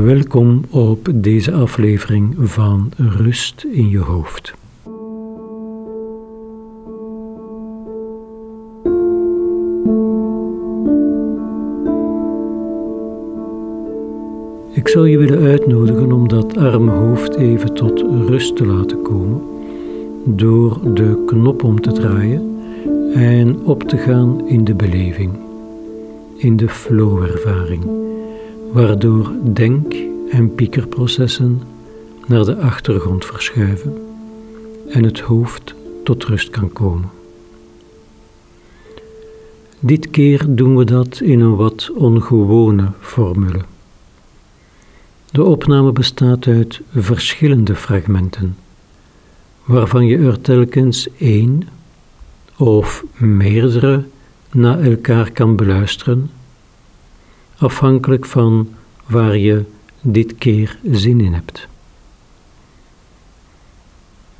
Welkom op deze aflevering van Rust in je hoofd. Ik zou je willen uitnodigen om dat arme hoofd even tot rust te laten komen door de knop om te draaien en op te gaan in de beleving, in de flow-ervaring, waardoor denk- en piekerprocessen naar de achtergrond verschuiven en het hoofd tot rust kan komen. Dit keer doen we dat in een wat ongewone formule. De opname bestaat uit verschillende fragmenten, waarvan je er telkens één of meerdere na elkaar kan beluisteren, afhankelijk van waar je dit keer zin in hebt.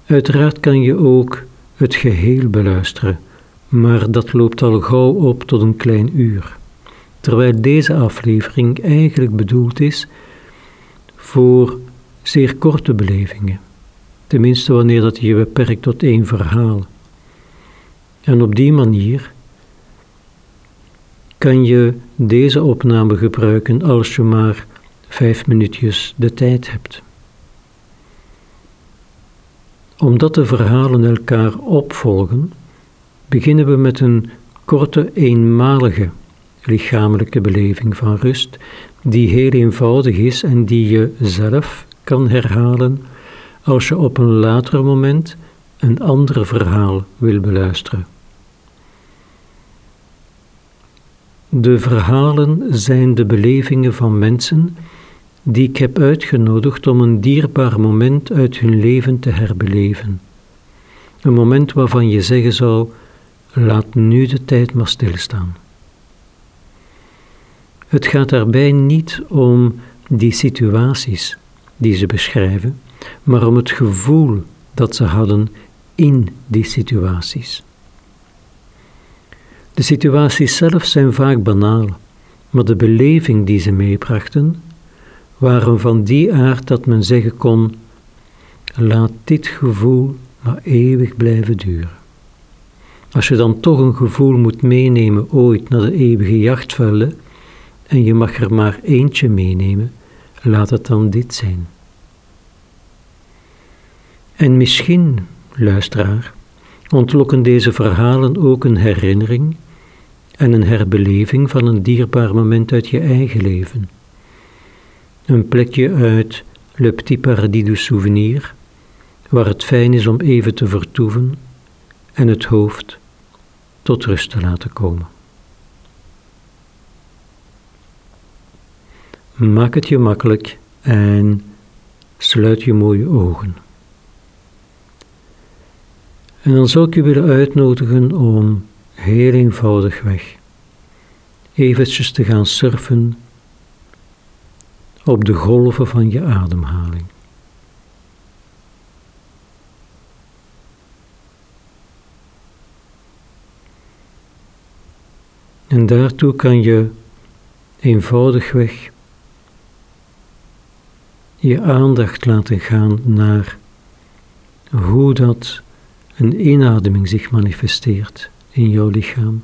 Uiteraard kan je ook het geheel beluisteren, maar dat loopt al gauw op tot een klein uur, terwijl deze aflevering eigenlijk bedoeld is voor zeer korte belevingen, tenminste wanneer dat je beperkt tot één verhaal. En op die manier kan je deze opname gebruiken als je maar vijf minuutjes de tijd hebt. Omdat de verhalen elkaar opvolgen, beginnen we met een korte eenmalige lichamelijke beleving van rust, die heel eenvoudig is en die je zelf kan herhalen als je op een later moment een ander verhaal wil beluisteren. De verhalen zijn de belevingen van mensen die ik heb uitgenodigd om een dierbaar moment uit hun leven te herbeleven. Een moment waarvan je zeggen zou: laat nu de tijd maar stilstaan. Het gaat daarbij niet om die situaties die ze beschrijven, maar om het gevoel dat ze hadden in die situaties. De situaties zelf zijn vaak banaal, maar de beleving die ze meebrachten waren van die aard dat men zeggen kon: laat dit gevoel maar eeuwig blijven duren. Als je dan toch een gevoel moet meenemen ooit naar de eeuwige jachtvelden, en je mag er maar eentje meenemen, laat het dan dit zijn. En misschien, luisteraar, ontlokken deze verhalen ook een herinnering en een herbeleving van een dierbaar moment uit je eigen leven. Een plekje uit Le Petit Paradis du Souvenir, waar het fijn is om even te vertoeven en het hoofd tot rust te laten komen. Maak het je makkelijk en sluit je mooie ogen. En dan zou ik je willen uitnodigen om heel eenvoudig weg eventjes te gaan surfen op de golven van je ademhaling. En daartoe kan je eenvoudigweg je aandacht laten gaan naar hoe dat een inademing zich manifesteert in jouw lichaam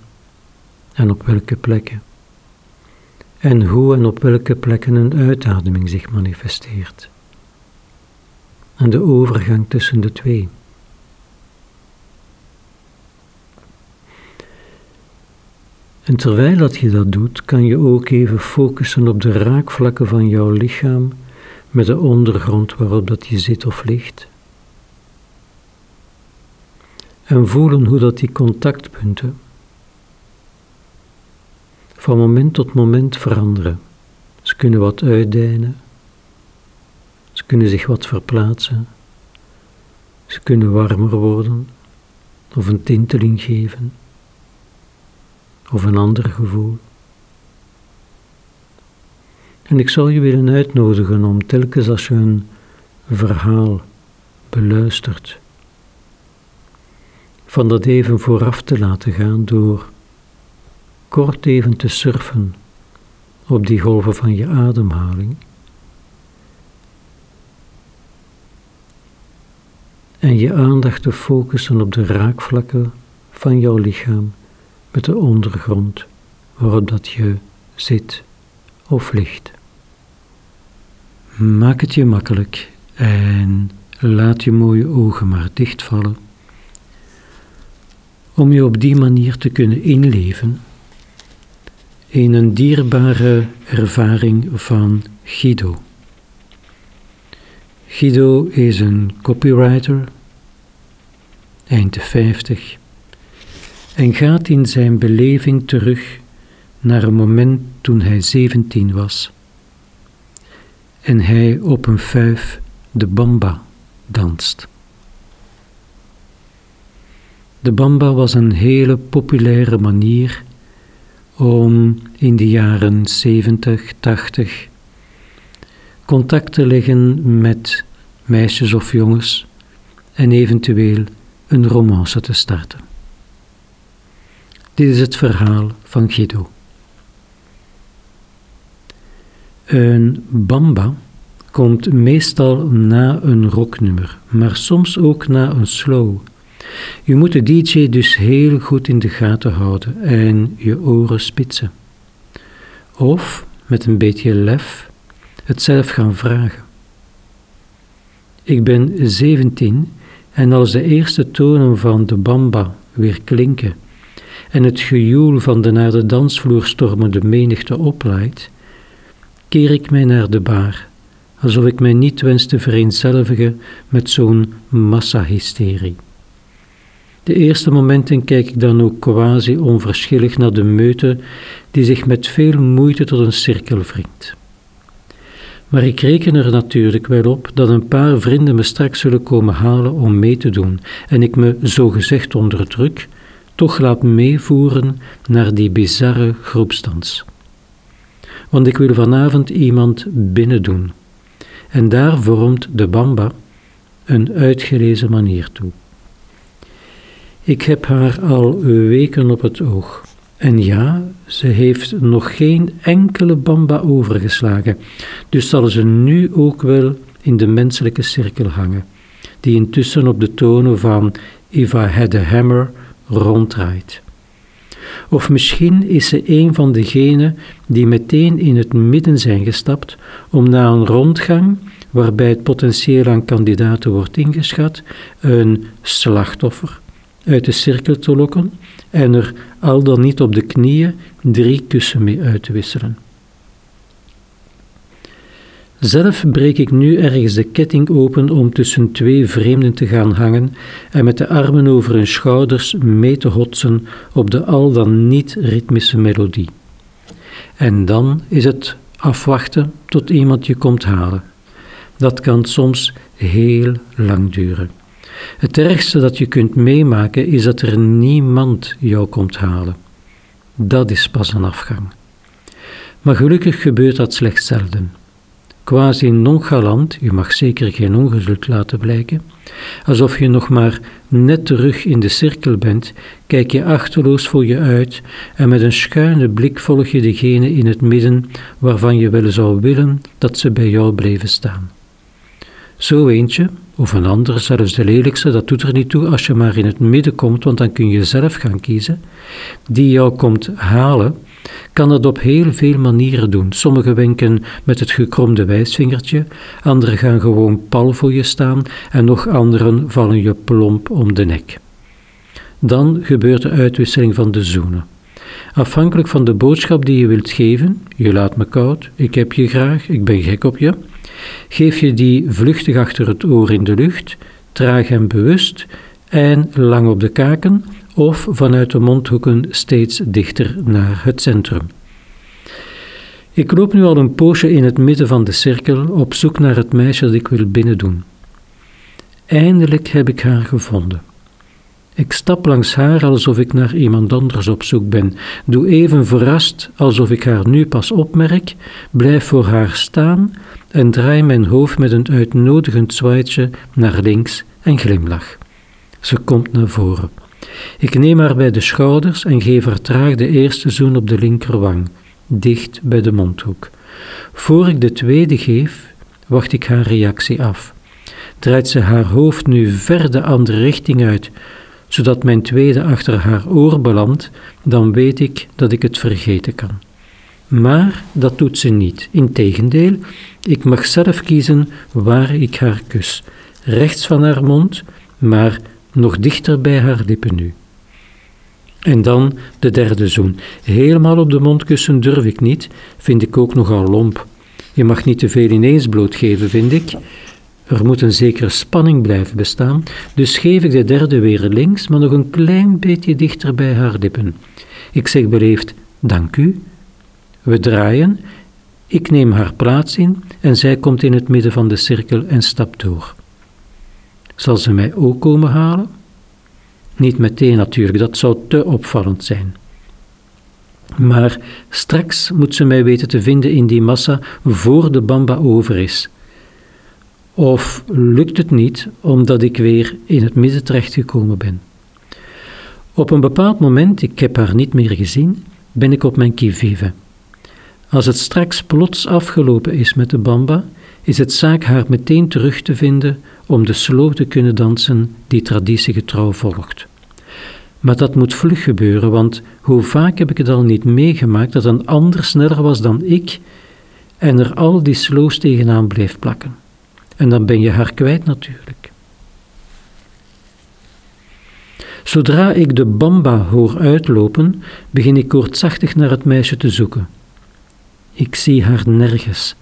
en op welke plekken. En hoe en op welke plekken een uitademing zich manifesteert. En de overgang tussen de twee. En terwijl dat je dat doet, kan je ook even focussen op de raakvlakken van jouw lichaam met de ondergrond waarop dat je zit of ligt. En voelen hoe dat die contactpunten van moment tot moment veranderen. Ze kunnen wat uitdijnen, ze kunnen zich wat verplaatsen, ze kunnen warmer worden of een tinteling geven of een ander gevoel. En ik zal je willen uitnodigen om telkens als je een verhaal beluistert, van dat even vooraf te laten gaan door kort even te surfen op die golven van je ademhaling. En je aandacht te focussen op de raakvlakken van jouw lichaam met de ondergrond waarop dat je zit of ligt. Maak het je makkelijk en laat je mooie ogen maar dichtvallen om je op die manier te kunnen inleven in een dierbare ervaring van Guido. Guido is een copywriter, eind de 50, en gaat in zijn beleving terug naar een moment toen hij 17 was en hij op een fuif de bamba danst. De bamba was een hele populaire manier om in de jaren 70, 80 contact te leggen met meisjes of jongens en eventueel een romance te starten. Dit is het verhaal van Guido. Een bamba komt meestal na een rocknummer, maar soms ook na een slow. Je moet de DJ dus heel goed in de gaten houden en je oren spitsen. Of met een beetje lef het zelf gaan vragen. Ik ben 17 en als de eerste tonen van de bamba weer klinken en het gejoel van de naar de dansvloer stormende menigte opleidt, keer ik mij naar de bar, alsof ik mij niet wens te vereenzelvigen met zo'n massahysterie. De eerste momenten kijk ik dan ook quasi onverschillig naar de meute die zich met veel moeite tot een cirkel wringt. Maar ik reken er natuurlijk wel op dat een paar vrienden me straks zullen komen halen om mee te doen en ik me, zogezegd onder druk, toch laat meevoeren naar die bizarre groepsdans. Want ik wil vanavond iemand binnen doen. En daar vormt de bamba een uitgelezen manier toe. Ik heb haar al weken op het oog. En ja, ze heeft nog geen enkele bamba overgeslagen, dus zal ze nu ook wel in de menselijke cirkel hangen, die intussen op de tonen van If I Had Hammer ronddraait. Of misschien is ze een van degenen die meteen in het midden zijn gestapt om na een rondgang, waarbij het potentieel aan kandidaten wordt ingeschat, een slachtoffer uit de cirkel te lokken en er al dan niet op de knieën drie kussen mee uit te wisselen. Zelf breek ik nu ergens de ketting open om tussen twee vreemden te gaan hangen en met de armen over hun schouders mee te hotsen op de al dan niet ritmische melodie. En dan is het afwachten tot iemand je komt halen. Dat kan soms heel lang duren. Het ergste dat je kunt meemaken is dat er niemand jou komt halen. Dat is pas een afgang. Maar gelukkig gebeurt dat slechts zelden. Quasi nonchalant, je mag zeker geen ongeluk laten blijken, alsof je nog maar net terug in de cirkel bent, kijk je achterloos voor je uit en met een schuine blik volg je degene in het midden waarvan je wel zou willen dat ze bij jou bleven staan. Zo eentje, of een ander, zelfs de lelijkste, dat doet er niet toe als je maar in het midden komt, want dan kun je zelf gaan kiezen, die jou komt halen, kan dat op heel veel manieren doen. Sommigen wenken met het gekromde wijsvingertje, anderen gaan gewoon pal voor je staan en nog anderen vallen je plomp om de nek. Dan gebeurt de uitwisseling van de zoenen. Afhankelijk van de boodschap die je wilt geven, je laat me koud, ik heb je graag, ik ben gek op je, Geef je die vluchtig achter het oor in de lucht, traag en bewust en lang op de kaken of vanuit de mondhoeken steeds dichter naar het centrum. Ik loop nu al een poosje in het midden van de cirkel op zoek naar het meisje dat ik wil binnendoen. Eindelijk heb ik haar gevonden. Ik stap langs haar alsof ik naar iemand anders op zoek ben. Doe even verrast alsof ik haar nu pas opmerk, blijf voor haar staan en draai mijn hoofd met een uitnodigend zwaaitje naar links en glimlach. Ze komt naar voren. Ik neem haar bij de schouders en geef haar traag de eerste zoen op de linkerwang, dicht bij de mondhoek. Voor ik de tweede geef, wacht ik haar reactie af. draait ze haar hoofd nu ver de andere richting uit, zodat mijn tweede achter haar oor belandt, dan weet ik dat ik het vergeten kan. Maar dat doet ze niet. Integendeel, ik mag zelf kiezen waar ik haar kus. Rechts van haar mond, maar nog dichter bij haar lippen nu. En dan de derde zoen. Helemaal op de mond kussen durf ik niet, vind ik ook nogal lomp. Je mag niet te veel ineens blootgeven, vind ik. Er moet een zekere spanning blijven bestaan, dus geef ik de derde weer links, maar nog een klein beetje dichter bij haar lippen. Ik zeg beleefd, dank u. We draaien, ik neem haar plaats in en zij komt in het midden van de cirkel en stapt door. Zal ze mij ook komen halen? Niet meteen natuurlijk, dat zou te opvallend zijn. Maar straks moet ze mij weten te vinden in die massa voor de bamba over is. Of lukt het niet omdat ik weer in het midden terechtgekomen ben? Op een bepaald moment, ik heb haar niet meer gezien, ben ik op mijn kivive. Als het straks plots afgelopen is met de bamba, is het zaak haar meteen terug te vinden om de slow te kunnen dansen die traditiegetrouw volgt. Maar dat moet vlug gebeuren, want hoe vaak heb ik het al niet meegemaakt dat een ander sneller was dan ik en er al die slows tegenaan bleef plakken. En dan ben je haar kwijt natuurlijk. Zodra ik de bamba hoor uitlopen, begin ik koortsachtig naar het meisje te zoeken. Ik zie haar nergens.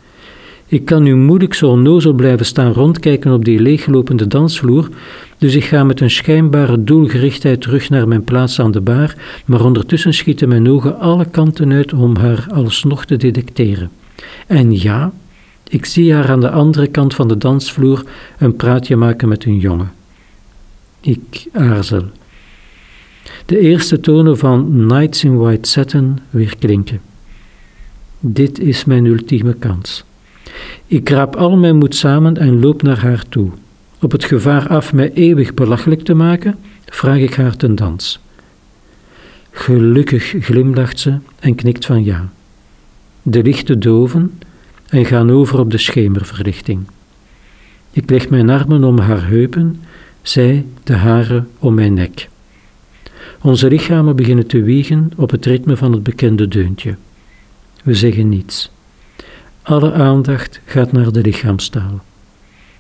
Ik kan nu moeilijk zo onnozel blijven staan rondkijken op die leeglopende dansvloer, dus ik ga met een schijnbare doelgerichtheid terug naar mijn plaats aan de bar, maar ondertussen schieten mijn ogen alle kanten uit om haar alsnog te detecteren. En ja, ik zie haar aan de andere kant van de dansvloer een praatje maken met een jongen. Ik aarzel. De eerste tonen van Nights in White Satin weer klinken. Dit is mijn ultieme kans. Ik kraap al mijn moed samen en loop naar haar toe. Op het gevaar af mij eeuwig belachelijk te maken, vraag ik haar ten dans. Gelukkig glimlacht ze en knikt van ja. De lichten doven en gaan over op de schemerverlichting. Ik leg mijn armen om haar heupen, zij de haren om mijn nek. Onze lichamen beginnen te wiegen op het ritme van het bekende deuntje. We zeggen niets. Alle aandacht gaat naar de lichaamstaal.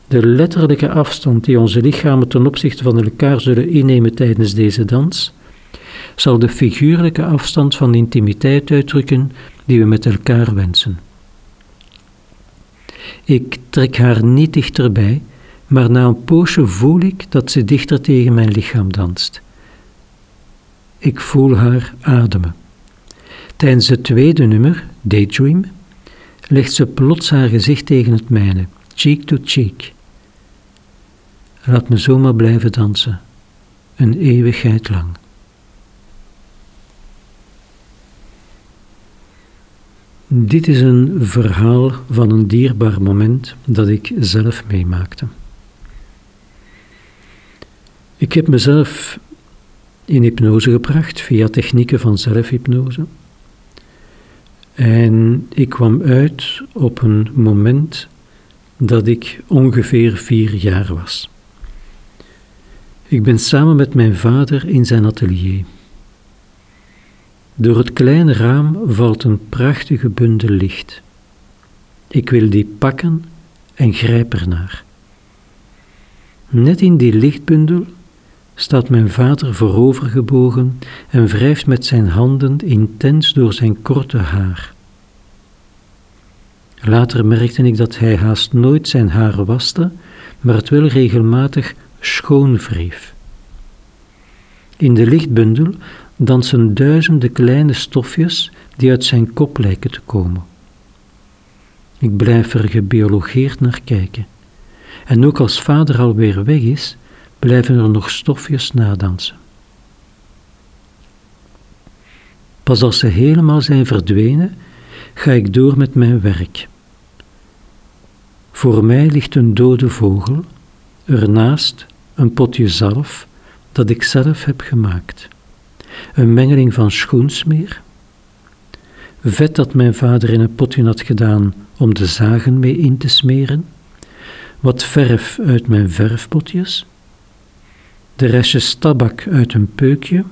De letterlijke afstand die onze lichamen ten opzichte van elkaar zullen innemen tijdens deze dans, zal de figuurlijke afstand van intimiteit uitdrukken die we met elkaar wensen. Ik trek haar niet dichterbij, maar na een poosje voel ik dat ze dichter tegen mijn lichaam danst. Ik voel haar ademen. Tijdens het tweede nummer, Daydream, legt ze plots haar gezicht tegen het mijne, cheek to cheek. Laat me zomaar blijven dansen, een eeuwigheid lang. Dit is een verhaal van een dierbaar moment dat ik zelf meemaakte. Ik heb mezelf in hypnose gebracht via technieken van zelfhypnose. En ik kwam uit op een moment dat ik ongeveer vier jaar was. Ik ben samen met mijn vader in zijn atelier. Door het kleine raam valt een prachtige bundel licht. Ik wil die pakken en grijp ernaar. Net in die lichtbundel staat mijn vader voorovergebogen en wrijft met zijn handen intens door zijn korte haar. Later merkte ik dat hij haast nooit zijn haar waste, maar het wel regelmatig schoon wreef. In de lichtbundel dansen duizenden kleine stofjes die uit zijn kop lijken te komen. Ik blijf er gebiologeerd naar kijken. En ook als vader alweer weg is, blijven er nog stofjes nadansen. Pas als ze helemaal zijn verdwenen, ga ik door met mijn werk. Voor mij ligt een dode vogel, ernaast een potje zalf dat ik zelf heb gemaakt. Een mengeling van schoensmeer, vet dat mijn vader in een potje had gedaan om de zagen mee in te smeren, wat verf uit mijn verfpotjes, de restjes tabak uit een peukje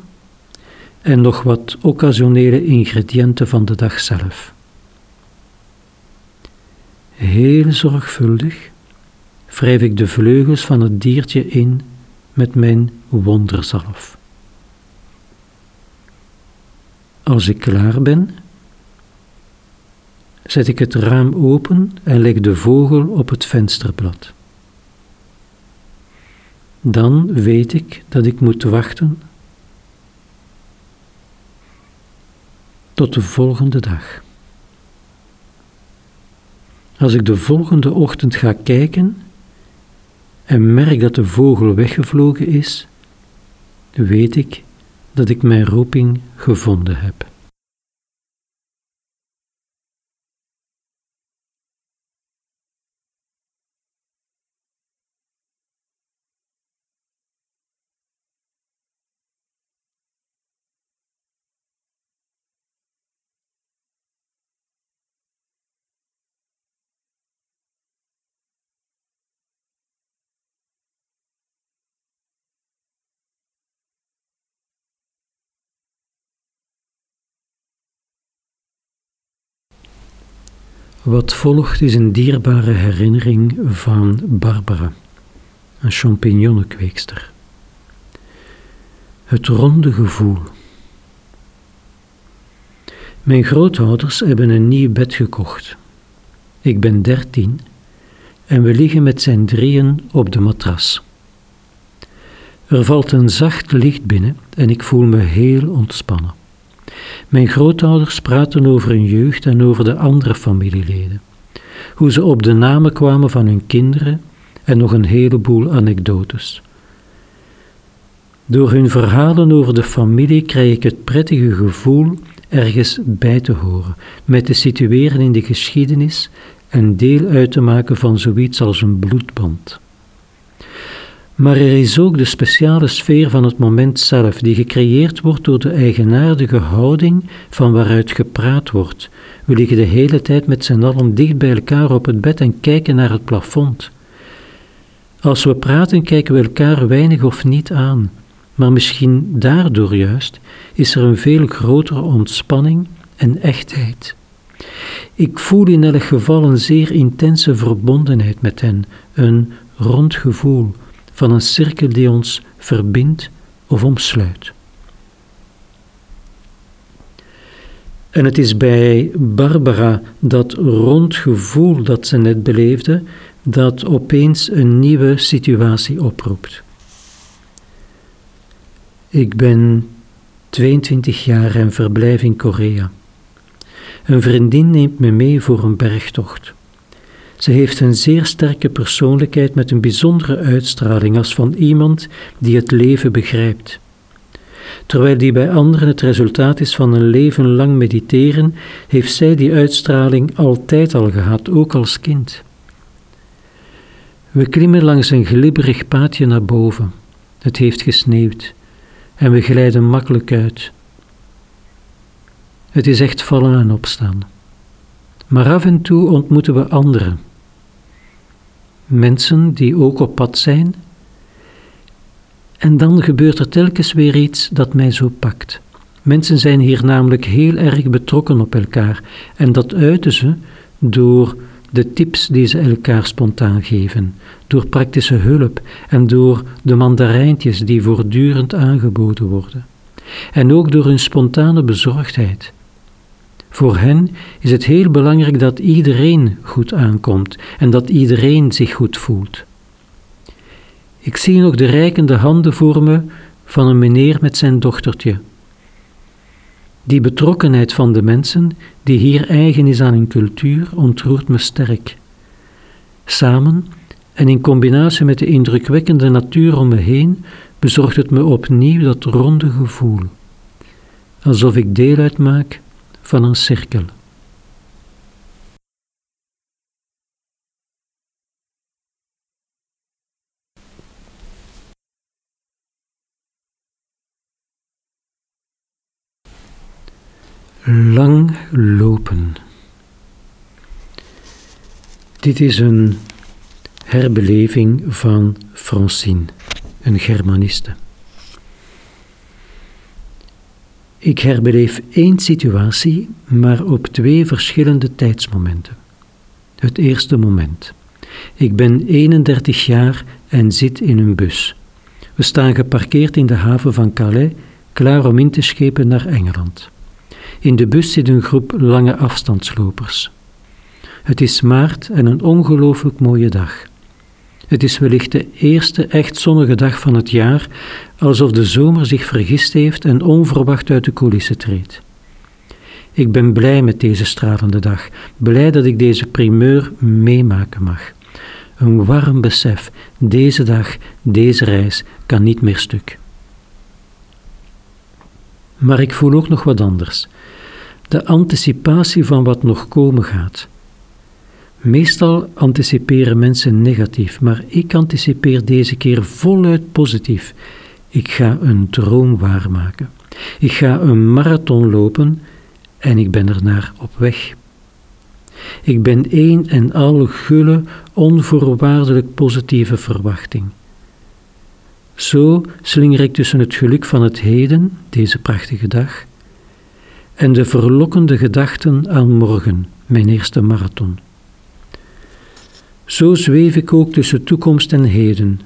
en nog wat occasionele ingrediënten van de dag zelf. Heel zorgvuldig wrijf ik de vleugels van het diertje in met mijn wonderzalf. Als ik klaar ben, zet ik het raam open en leg de vogel op het vensterblad. Dan weet ik dat ik moet wachten tot de volgende dag. Als ik de volgende ochtend ga kijken en merk dat de vogel weggevlogen is, weet ik dat ik mijn roeping gevonden heb. Wat volgt is een dierbare herinnering van Barbara, een champignonnenkweekster. Het ronde gevoel. Mijn grootouders hebben een nieuw bed gekocht. Ik ben dertien en we liggen met zijn drieën op de matras. Er valt een zacht licht binnen en ik voel me heel ontspannen. Mijn grootouders praten over hun jeugd en over de andere familieleden. Hoe ze op de namen kwamen van hun kinderen en nog een heleboel anekdotes. Door hun verhalen over de familie krijg ik het prettige gevoel ergens bij te horen, mij te situeren in de geschiedenis en deel uit te maken van zoiets als een bloedband. Maar er is ook de speciale sfeer van het moment zelf, die gecreëerd wordt door de eigenaardige houding van waaruit gepraat wordt. We liggen de hele tijd met z'n allen dicht bij elkaar op het bed en kijken naar het plafond. Als we praten, kijken we elkaar weinig of niet aan, maar misschien daardoor juist is er een veel grotere ontspanning en echtheid. Ik voel in elk geval een zeer intense verbondenheid met hen, een rond gevoel van een cirkel die ons verbindt of omsluit. En het is bij Barbara dat rond gevoel dat ze net beleefde, dat opeens een nieuwe situatie oproept. Ik ben 22 jaar en verblijf in Korea. Een vriendin neemt me mee voor een bergtocht. Ze heeft een zeer sterke persoonlijkheid met een bijzondere uitstraling als van iemand die het leven begrijpt. Terwijl die bij anderen het resultaat is van een leven lang mediteren, heeft zij die uitstraling altijd al gehad, ook als kind. We klimmen langs een glibberig paadje naar boven. Het heeft gesneeuwd en we glijden makkelijk uit. Het is echt vallen en opstaan. Maar af en toe ontmoeten we anderen. Mensen die ook op pad zijn. En dan gebeurt er telkens weer iets dat mij zo pakt. Mensen zijn hier namelijk heel erg betrokken op elkaar en dat uiten ze door de tips die ze elkaar spontaan geven, door praktische hulp en door de mandarijntjes die voortdurend aangeboden worden. En ook door hun spontane bezorgdheid. Voor hen is het heel belangrijk dat iedereen goed aankomt en dat iedereen zich goed voelt. Ik zie nog de reikende handen voor me van een meneer met zijn dochtertje. Die betrokkenheid van de mensen, die hier eigen is aan hun cultuur, ontroert me sterk. Samen en in combinatie met de indrukwekkende natuur om me heen, bezorgt het me opnieuw dat ronde gevoel, alsof ik deel uitmaak van een cirkel. Lang lopen. Dit is een herbeleving van Francine, een Germaniste. Ik herbeleef één situatie, maar op twee verschillende tijdsmomenten. Het eerste moment. Ik ben 31 jaar en zit in een bus. We staan geparkeerd in de haven van Calais, klaar om in te schepen naar Engeland. In de bus zit een groep lange afstandslopers. Het is maart en een ongelooflijk mooie dag. Het is wellicht de eerste echt zonnige dag van het jaar, alsof de zomer zich vergist heeft en onverwacht uit de coulissen treedt. Ik ben blij met deze stralende dag, blij dat ik deze primeur meemaken mag. Een warm besef, deze dag, deze reis kan niet meer stuk. Maar ik voel ook nog wat anders. De anticipatie van wat nog komen gaat. Meestal anticiperen mensen negatief, maar ik anticipeer deze keer voluit positief. Ik ga een droom waarmaken. Ik ga een marathon lopen en ik ben ernaar op weg. Ik ben één en al gulle, onvoorwaardelijk positieve verwachting. Zo slinger ik tussen het geluk van het heden, deze prachtige dag, en de verlokkende gedachten aan morgen, mijn eerste marathon. Zo zweef ik ook tussen toekomst en heden.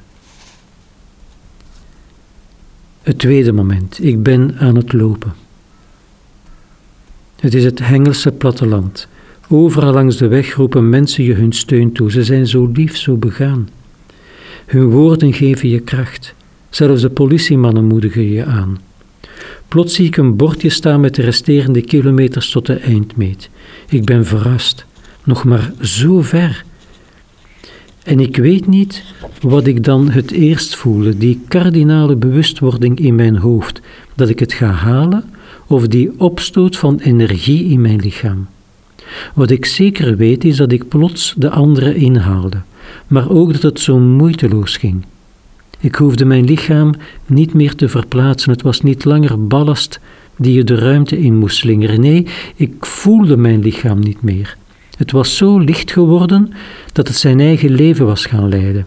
Het tweede moment, ik ben aan het lopen. Het is het Hengelse platteland. Overal langs de weg roepen mensen je hun steun toe. Ze zijn zo lief, zo begaan. Hun woorden geven je kracht. Zelfs de politiemannen moedigen je aan. Plots zie ik een bordje staan met de resterende kilometers tot de eindmeet. Ik ben verrast. Nog maar zo ver. En ik weet niet wat ik dan het eerst voelde, die kardinale bewustwording in mijn hoofd, dat ik het ga halen, of die opstoot van energie in mijn lichaam. Wat ik zeker weet is dat ik plots de andere inhaalde, maar ook dat het zo moeiteloos ging. Ik hoefde mijn lichaam niet meer te verplaatsen, het was niet langer ballast die je de ruimte in moest slingeren. Nee, ik voelde mijn lichaam niet meer. Het was zo licht geworden dat het zijn eigen leven was gaan leiden.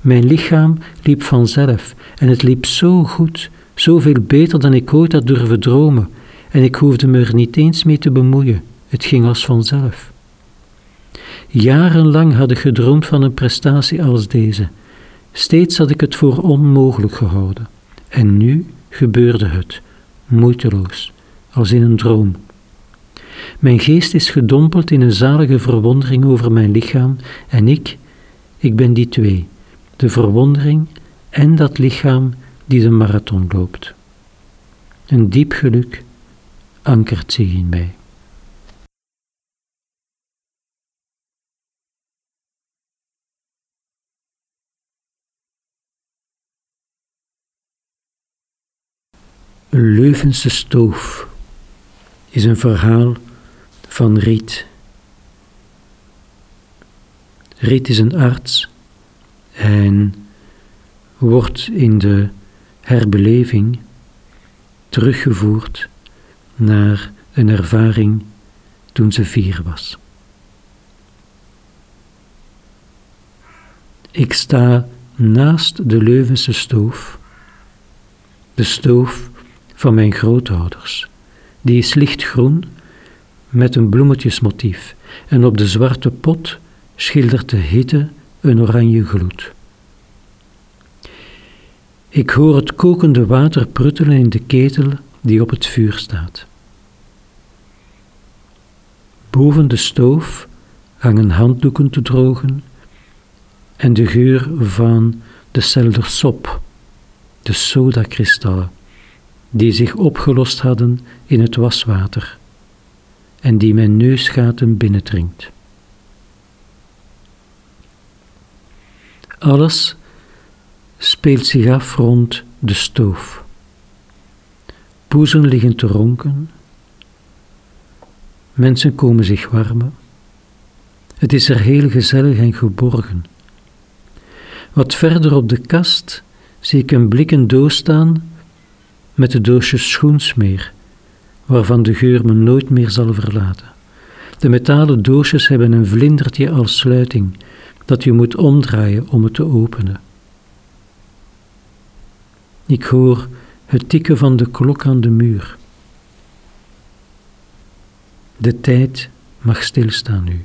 Mijn lichaam liep vanzelf en het liep zo goed, zoveel beter dan ik ooit had durven dromen, en ik hoefde me er niet eens mee te bemoeien. Het ging als vanzelf. Jarenlang had ik gedroomd van een prestatie als deze. Steeds had ik het voor onmogelijk gehouden. En nu gebeurde het, moeiteloos, als in een droom. Mijn geest is gedompeld in een zalige verwondering over mijn lichaam en ik, ik ben die twee, de verwondering en dat lichaam die de marathon loopt. Een diep geluk ankert zich in mij. Een Leuvense stoof is een verhaal van Riet. Riet is een arts en wordt in de herbeleving teruggevoerd naar een ervaring toen ze vier was. Ik sta naast de Leuvense stoof, de stoof van mijn grootouders. Die is lichtgroen met een bloemetjesmotief en op de zwarte pot schildert de hitte een oranje gloed. Ik hoor het kokende water pruttelen in de ketel die op het vuur staat. Boven de stoof hangen handdoeken te drogen en de geur van de seldersop, de sodakristallen, die zich opgelost hadden in het waswater en die mijn neusgaten binnendringt. Alles speelt zich af rond de stoof. Poezen liggen te ronken. Mensen komen zich warmen. Het is er heel gezellig en geborgen. Wat verder op de kast zie ik een blikken doos staan met de doosjes schoensmeer, waarvan de geur me nooit meer zal verlaten. De metalen doosjes hebben een vlindertje als sluiting, dat je moet omdraaien om het te openen. Ik hoor het tikken van de klok aan de muur. De tijd mag stilstaan nu.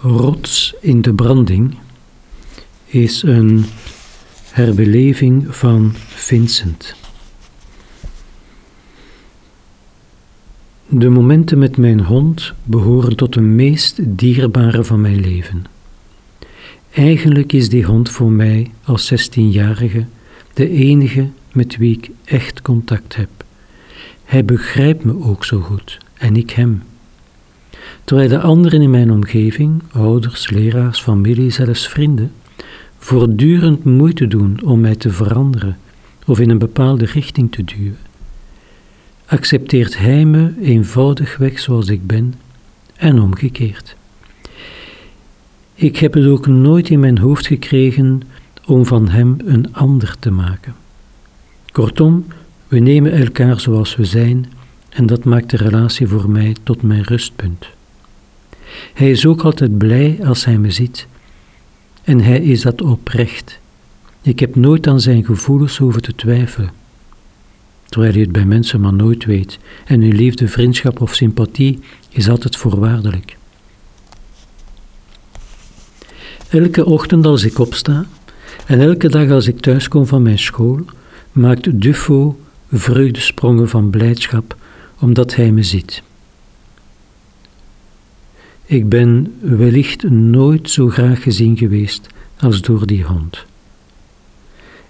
Rots in de branding is een herbeleving van Vincent. De momenten met mijn hond behoren tot de meest dierbare van mijn leven. Eigenlijk is die hond voor mij als 16-jarige de enige met wie ik echt contact heb. Hij begrijpt me ook zo goed en ik hem. Terwijl de anderen in mijn omgeving, ouders, leraars, familie, zelfs vrienden, voortdurend moeite doen om mij te veranderen of in een bepaalde richting te duwen, accepteert Hij me eenvoudigweg zoals ik ben en omgekeerd. Ik heb het ook nooit in mijn hoofd gekregen om van Hem een ander te maken. Kortom, we nemen elkaar zoals we zijn en dat maakt de relatie voor mij tot mijn rustpunt. Hij is ook altijd blij als hij me ziet. En hij is dat oprecht. Ik heb nooit aan zijn gevoelens hoeven te twijfelen. Terwijl je het bij mensen maar nooit weet. En hun liefde, vriendschap of sympathie is altijd voorwaardelijk. Elke ochtend als ik opsta en elke dag als ik thuiskom van mijn school, maakt Dufo vreugdesprongen van blijdschap omdat hij me ziet. Ik ben wellicht nooit zo graag gezien geweest als door die hond.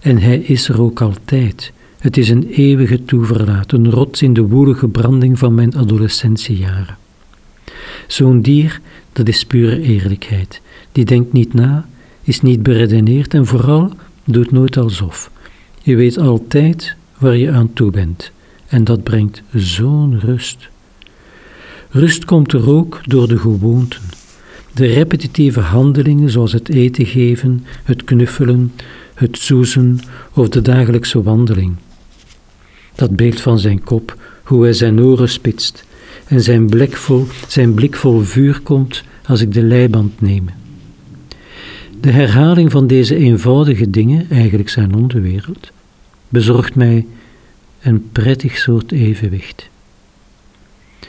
En hij is er ook altijd. Het is een eeuwige toeverlaat, een rots in de woelige branding van mijn adolescentiejaren. Zo'n dier, dat is pure eerlijkheid. Die denkt niet na, is niet beredeneerd en vooral doet nooit alsof. Je weet altijd waar je aan toe bent. En dat brengt zo'n rust. Rust komt er ook door de gewoonten. De repetitieve handelingen zoals het eten geven, het knuffelen, het zoezen of de dagelijkse wandeling. Dat beeld van zijn kop, hoe hij zijn oren spitst en zijn blik vol, zijn blik vol vuur komt als ik de leiband neem. De herhaling van deze eenvoudige dingen, eigenlijk zijn onderwereld, bezorgt mij een prettig soort evenwicht.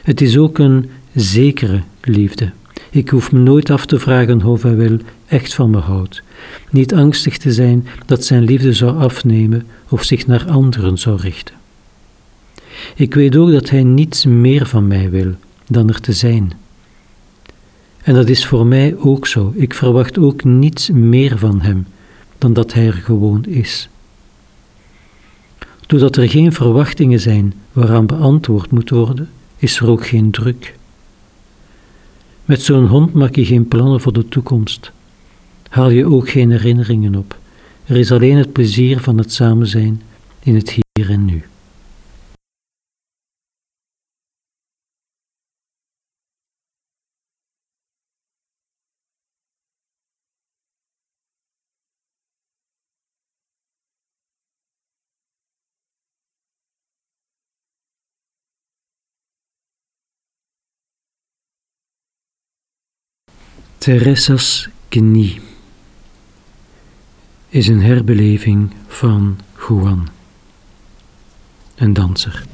Het is ook een zekere liefde. Ik hoef me nooit af te vragen of hij wel echt van me houdt. Niet angstig te zijn dat zijn liefde zou afnemen of zich naar anderen zou richten. Ik weet ook dat hij niets meer van mij wil dan er te zijn. En dat is voor mij ook zo. Ik verwacht ook niets meer van hem dan dat hij er gewoon is. Doordat er geen verwachtingen zijn waaraan beantwoord moet worden, is er ook geen druk. Met zo'n hond maak je geen plannen voor de toekomst. Haal je ook geen herinneringen op. Er is alleen het plezier van het samen zijn in het hier en nu. Teresa's knie is een herbeleving van Juan, een danser.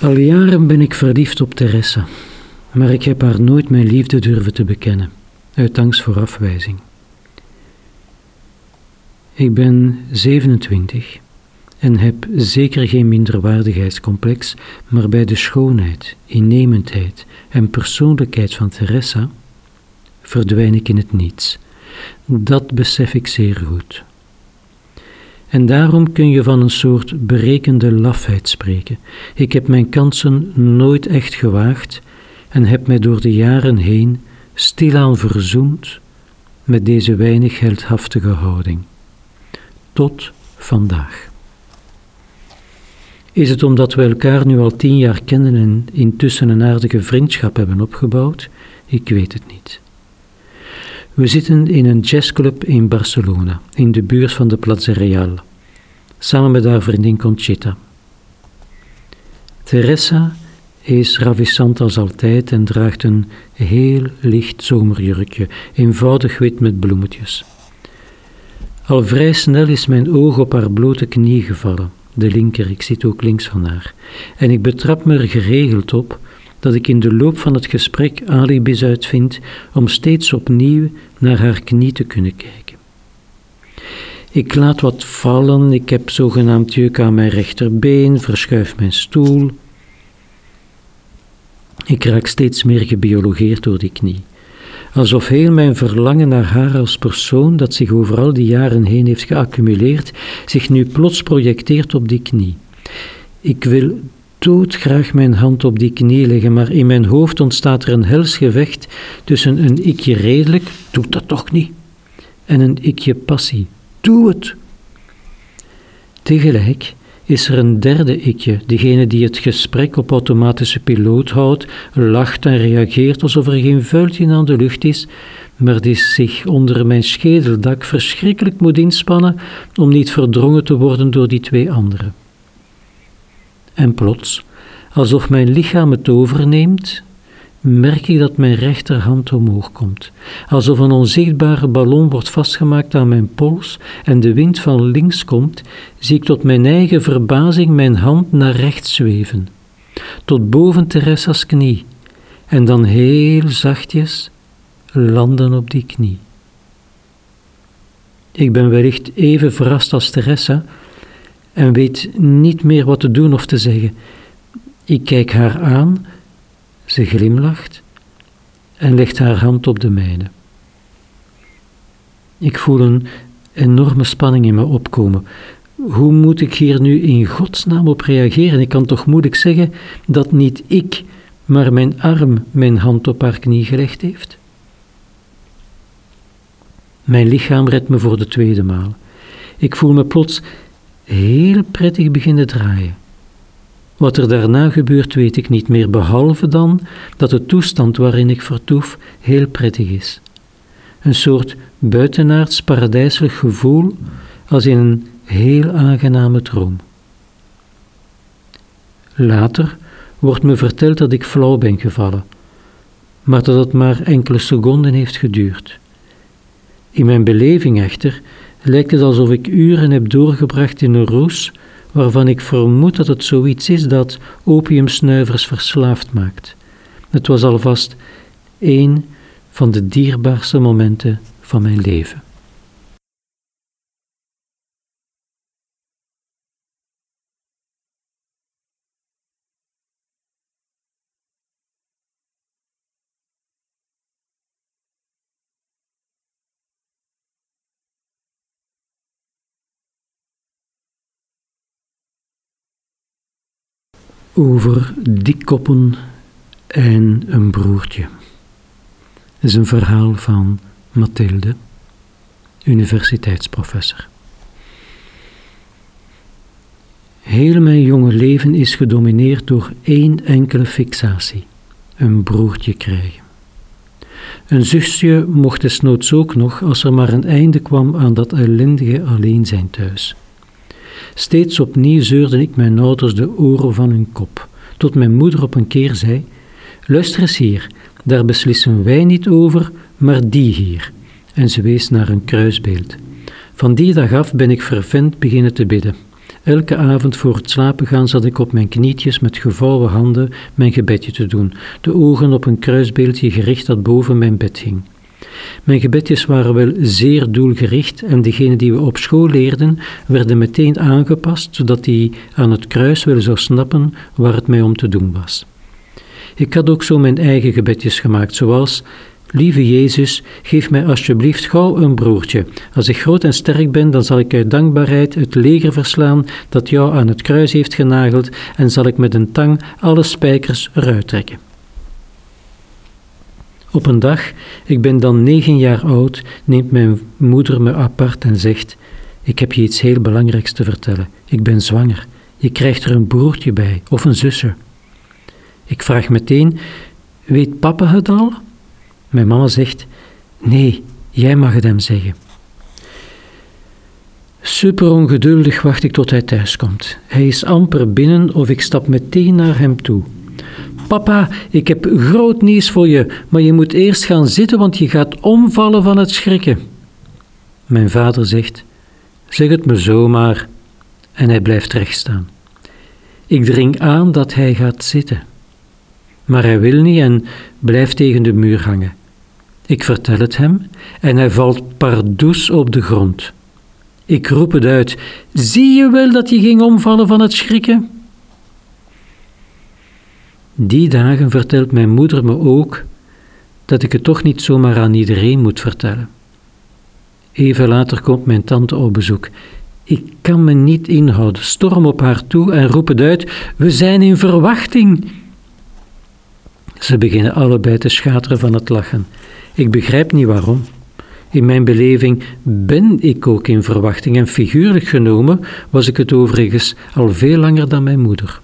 Al jaren ben ik verliefd op Teresa, maar ik heb haar nooit mijn liefde durven te bekennen, uit angst voor afwijzing. Ik ben 27 en heb zeker geen minderwaardigheidscomplex, maar bij de schoonheid, innemendheid en persoonlijkheid van Teresa verdwijn ik in het niets. Dat besef ik zeer goed. En daarom kun je van een soort berekende lafheid spreken. Ik heb mijn kansen nooit echt gewaagd en heb mij door de jaren heen stilaan verzoend met deze weinig heldhaftige houding. Tot vandaag. Is het omdat we elkaar nu al tien jaar kennen en intussen een aardige vriendschap hebben opgebouwd? Ik weet het niet. We zitten in een jazzclub in Barcelona, in de buurt van de Plaza Real, samen met haar vriendin Conchita. Teresa is ravissant als altijd en draagt een heel licht zomerjurkje, eenvoudig wit met bloemetjes. Al vrij snel is mijn oog op haar blote knie gevallen, de linker, ik zit ook links van haar, en ik betrap me er geregeld op dat ik in de loop van het gesprek alibis uitvind om steeds opnieuw naar haar knie te kunnen kijken. Ik laat wat vallen, ik heb zogenaamd juk aan mijn rechterbeen, verschuif mijn stoel. Ik raak steeds meer gebiologeerd door die knie. Alsof heel mijn verlangen naar haar als persoon, dat zich over al die jaren heen heeft geaccumuleerd, zich nu plots projecteert op die knie. Ik wil doodgraag mijn hand op die knie leggen, maar in mijn hoofd ontstaat er een hels gevecht tussen een ikje redelijk, doe dat toch niet, en een ikje passie, doe het. Tegelijk is er een derde ikje, degene die het gesprek op automatische piloot houdt, lacht en reageert alsof er geen vuiltje aan de lucht is, maar die zich onder mijn schedeldak verschrikkelijk moet inspannen om niet verdrongen te worden door die twee anderen. En plots, alsof mijn lichaam het overneemt, merk ik dat mijn rechterhand omhoog komt. Alsof een onzichtbare ballon wordt vastgemaakt aan mijn pols en de wind van links komt, zie ik tot mijn eigen verbazing mijn hand naar rechts zweven, tot boven Teresa's knie, en dan heel zachtjes landen op die knie. Ik ben wellicht even verrast als Teresa en weet niet meer wat te doen of te zeggen. Ik kijk haar aan ze glimlacht en legt haar hand op de mijne. Ik voel een enorme spanning in me opkomen. Hoe moet ik hier nu in godsnaam op reageren? Ik kan toch moeilijk zeggen dat niet ik, maar mijn arm mijn hand op haar knie gelegd heeft? Mijn lichaam redt me voor de tweede maal. Ik voel me plots heel prettig beginnen draaien. Wat er daarna gebeurt weet ik niet meer, behalve dan dat de toestand waarin ik vertoef heel prettig is. Een soort buitenaards paradijselijk gevoel als in een heel aangename droom. Later wordt me verteld dat ik flauw ben gevallen, maar dat het maar enkele seconden heeft geduurd. In mijn beleving echter lijkt het alsof ik uren heb doorgebracht in een roes waarvan ik vermoed dat het zoiets is dat opiumsnuivers verslaafd maakt. Het was alvast een van de dierbaarste momenten van mijn leven. Over dikkoppen en een broertje. Het is een verhaal van Mathilde, universiteitsprofessor. Heel mijn jonge leven is gedomineerd door één enkele fixatie: een broertje krijgen. Een zusje mocht desnoods ook nog als er maar een einde kwam aan dat ellendige alleen zijn thuis. Steeds opnieuw zeurde ik mijn ouders de oren van hun kop, tot mijn moeder op een keer zei: Luister eens hier, daar beslissen wij niet over, maar die hier. En ze wees naar een kruisbeeld. Van die dag af ben ik fervent beginnen te bidden. Elke avond voor het slapen gaan zat ik op mijn knietjes met gevouwen handen mijn gebedje te doen, de ogen op een kruisbeeldje gericht dat boven mijn bed hing. Mijn gebedjes waren wel zeer doelgericht en degene die we op school leerden werden meteen aangepast, zodat hij aan het kruis wel zou snappen waar het mij om te doen was. Ik had ook zo mijn eigen gebedjes gemaakt, zoals Lieve Jezus, geef mij alsjeblieft gauw een broertje. Als ik groot en sterk ben, dan zal ik uit dankbaarheid het leger verslaan dat jou aan het kruis heeft genageld en zal ik met een tang alle spijkers eruit trekken. Op een dag, ik ben dan negen jaar oud, neemt mijn moeder me apart en zegt: Ik heb je iets heel belangrijks te vertellen. Ik ben zwanger. Je krijgt er een broertje bij of een zusje. Ik vraag meteen: Weet papa het al? Mijn mama zegt: Nee, jij mag het hem zeggen. Super ongeduldig wacht ik tot hij thuis komt. Hij is amper binnen of ik stap meteen naar hem toe. Papa, ik heb groot nieuws voor je, maar je moet eerst gaan zitten, want je gaat omvallen van het schrikken. Mijn vader zegt: Zeg het me zomaar. En hij blijft rechtstaan. Ik dring aan dat hij gaat zitten. Maar hij wil niet en blijft tegen de muur hangen. Ik vertel het hem en hij valt pardoes op de grond. Ik roep het uit: Zie je wel dat je ging omvallen van het schrikken? Die dagen vertelt mijn moeder me ook dat ik het toch niet zomaar aan iedereen moet vertellen. Even later komt mijn tante op bezoek. Ik kan me niet inhouden, storm op haar toe en roep het uit: We zijn in verwachting. Ze beginnen allebei te schateren van het lachen. Ik begrijp niet waarom. In mijn beleving ben ik ook in verwachting en figuurlijk genomen was ik het overigens al veel langer dan mijn moeder.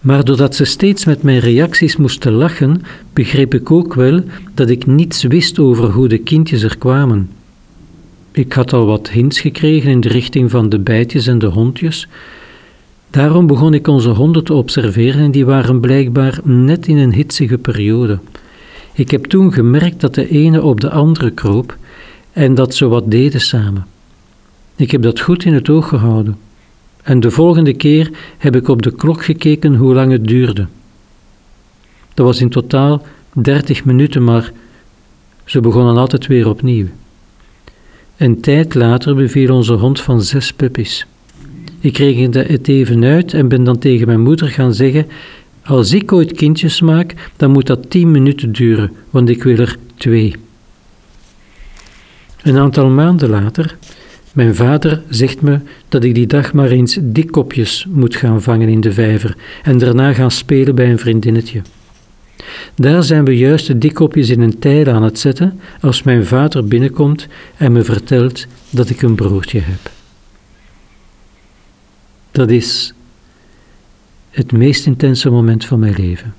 Maar doordat ze steeds met mijn reacties moesten lachen, begreep ik ook wel dat ik niets wist over hoe de kindjes er kwamen. Ik had al wat hints gekregen in de richting van de bijtjes en de hondjes. Daarom begon ik onze honden te observeren en die waren blijkbaar net in een hitsige periode. Ik heb toen gemerkt dat de ene op de andere kroop en dat ze wat deden samen. Ik heb dat goed in het oog gehouden. En de volgende keer heb ik op de klok gekeken hoe lang het duurde. Dat was in totaal 30 minuten, maar ze begonnen altijd weer opnieuw. Een tijd later beviel onze hond van zes puppies. Ik rekende het even uit en ben dan tegen mijn moeder gaan zeggen: Als ik ooit kindjes maak, dan moet dat tien minuten duren, want ik wil er twee. Een aantal maanden later mijn vader zegt me dat ik die dag maar eens dikkopjes moet gaan vangen in de vijver en daarna gaan spelen bij een vriendinnetje. Daar zijn we juist de dikkopjes in een tijl aan het zetten als mijn vader binnenkomt en me vertelt dat ik een broertje heb. Dat is het meest intense moment van mijn leven.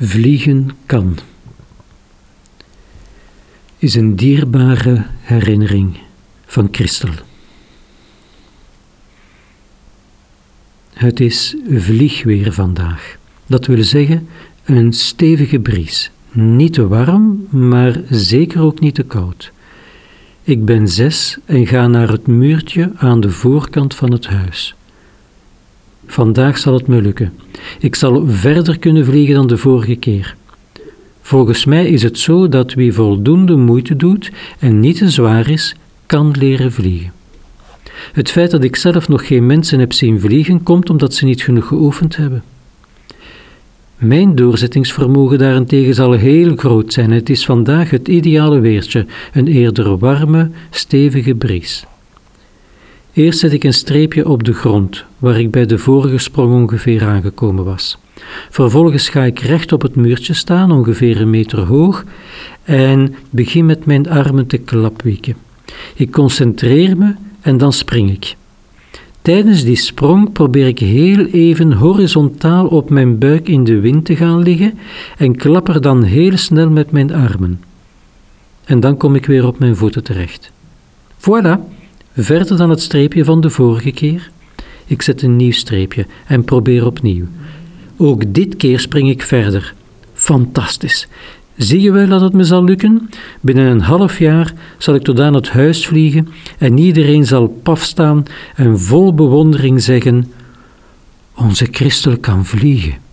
Vliegen kan is een dierbare herinnering van Christel. Het is vliegweer vandaag. Dat wil zeggen een stevige bries. Niet te warm, maar zeker ook niet te koud. Ik ben zes en ga naar het muurtje aan de voorkant van het huis. Vandaag zal het me lukken. Ik zal verder kunnen vliegen dan de vorige keer. Volgens mij is het zo dat wie voldoende moeite doet en niet te zwaar is, kan leren vliegen. Het feit dat ik zelf nog geen mensen heb zien vliegen, komt omdat ze niet genoeg geoefend hebben. Mijn doorzettingsvermogen daarentegen zal heel groot zijn. Het is vandaag het ideale weertje, een eerder warme, stevige bries. Eerst zet ik een streepje op de grond, waar ik bij de vorige sprong ongeveer aangekomen was. Vervolgens ga ik recht op het muurtje staan, ongeveer een meter hoog, en begin met mijn armen te klapwieken. Ik concentreer me en dan spring ik. Tijdens die sprong probeer ik heel even horizontaal op mijn buik in de wind te gaan liggen en klapper dan heel snel met mijn armen. En dan kom ik weer op mijn voeten terecht. Voilà! Verder dan het streepje van de vorige keer. Ik zet een nieuw streepje en probeer opnieuw. Ook dit keer spring ik verder. Fantastisch. Zie je wel dat het me zal lukken? Binnen een half jaar zal ik tot aan het huis vliegen en iedereen zal paf staan en vol bewondering zeggen: Onze Christel kan vliegen.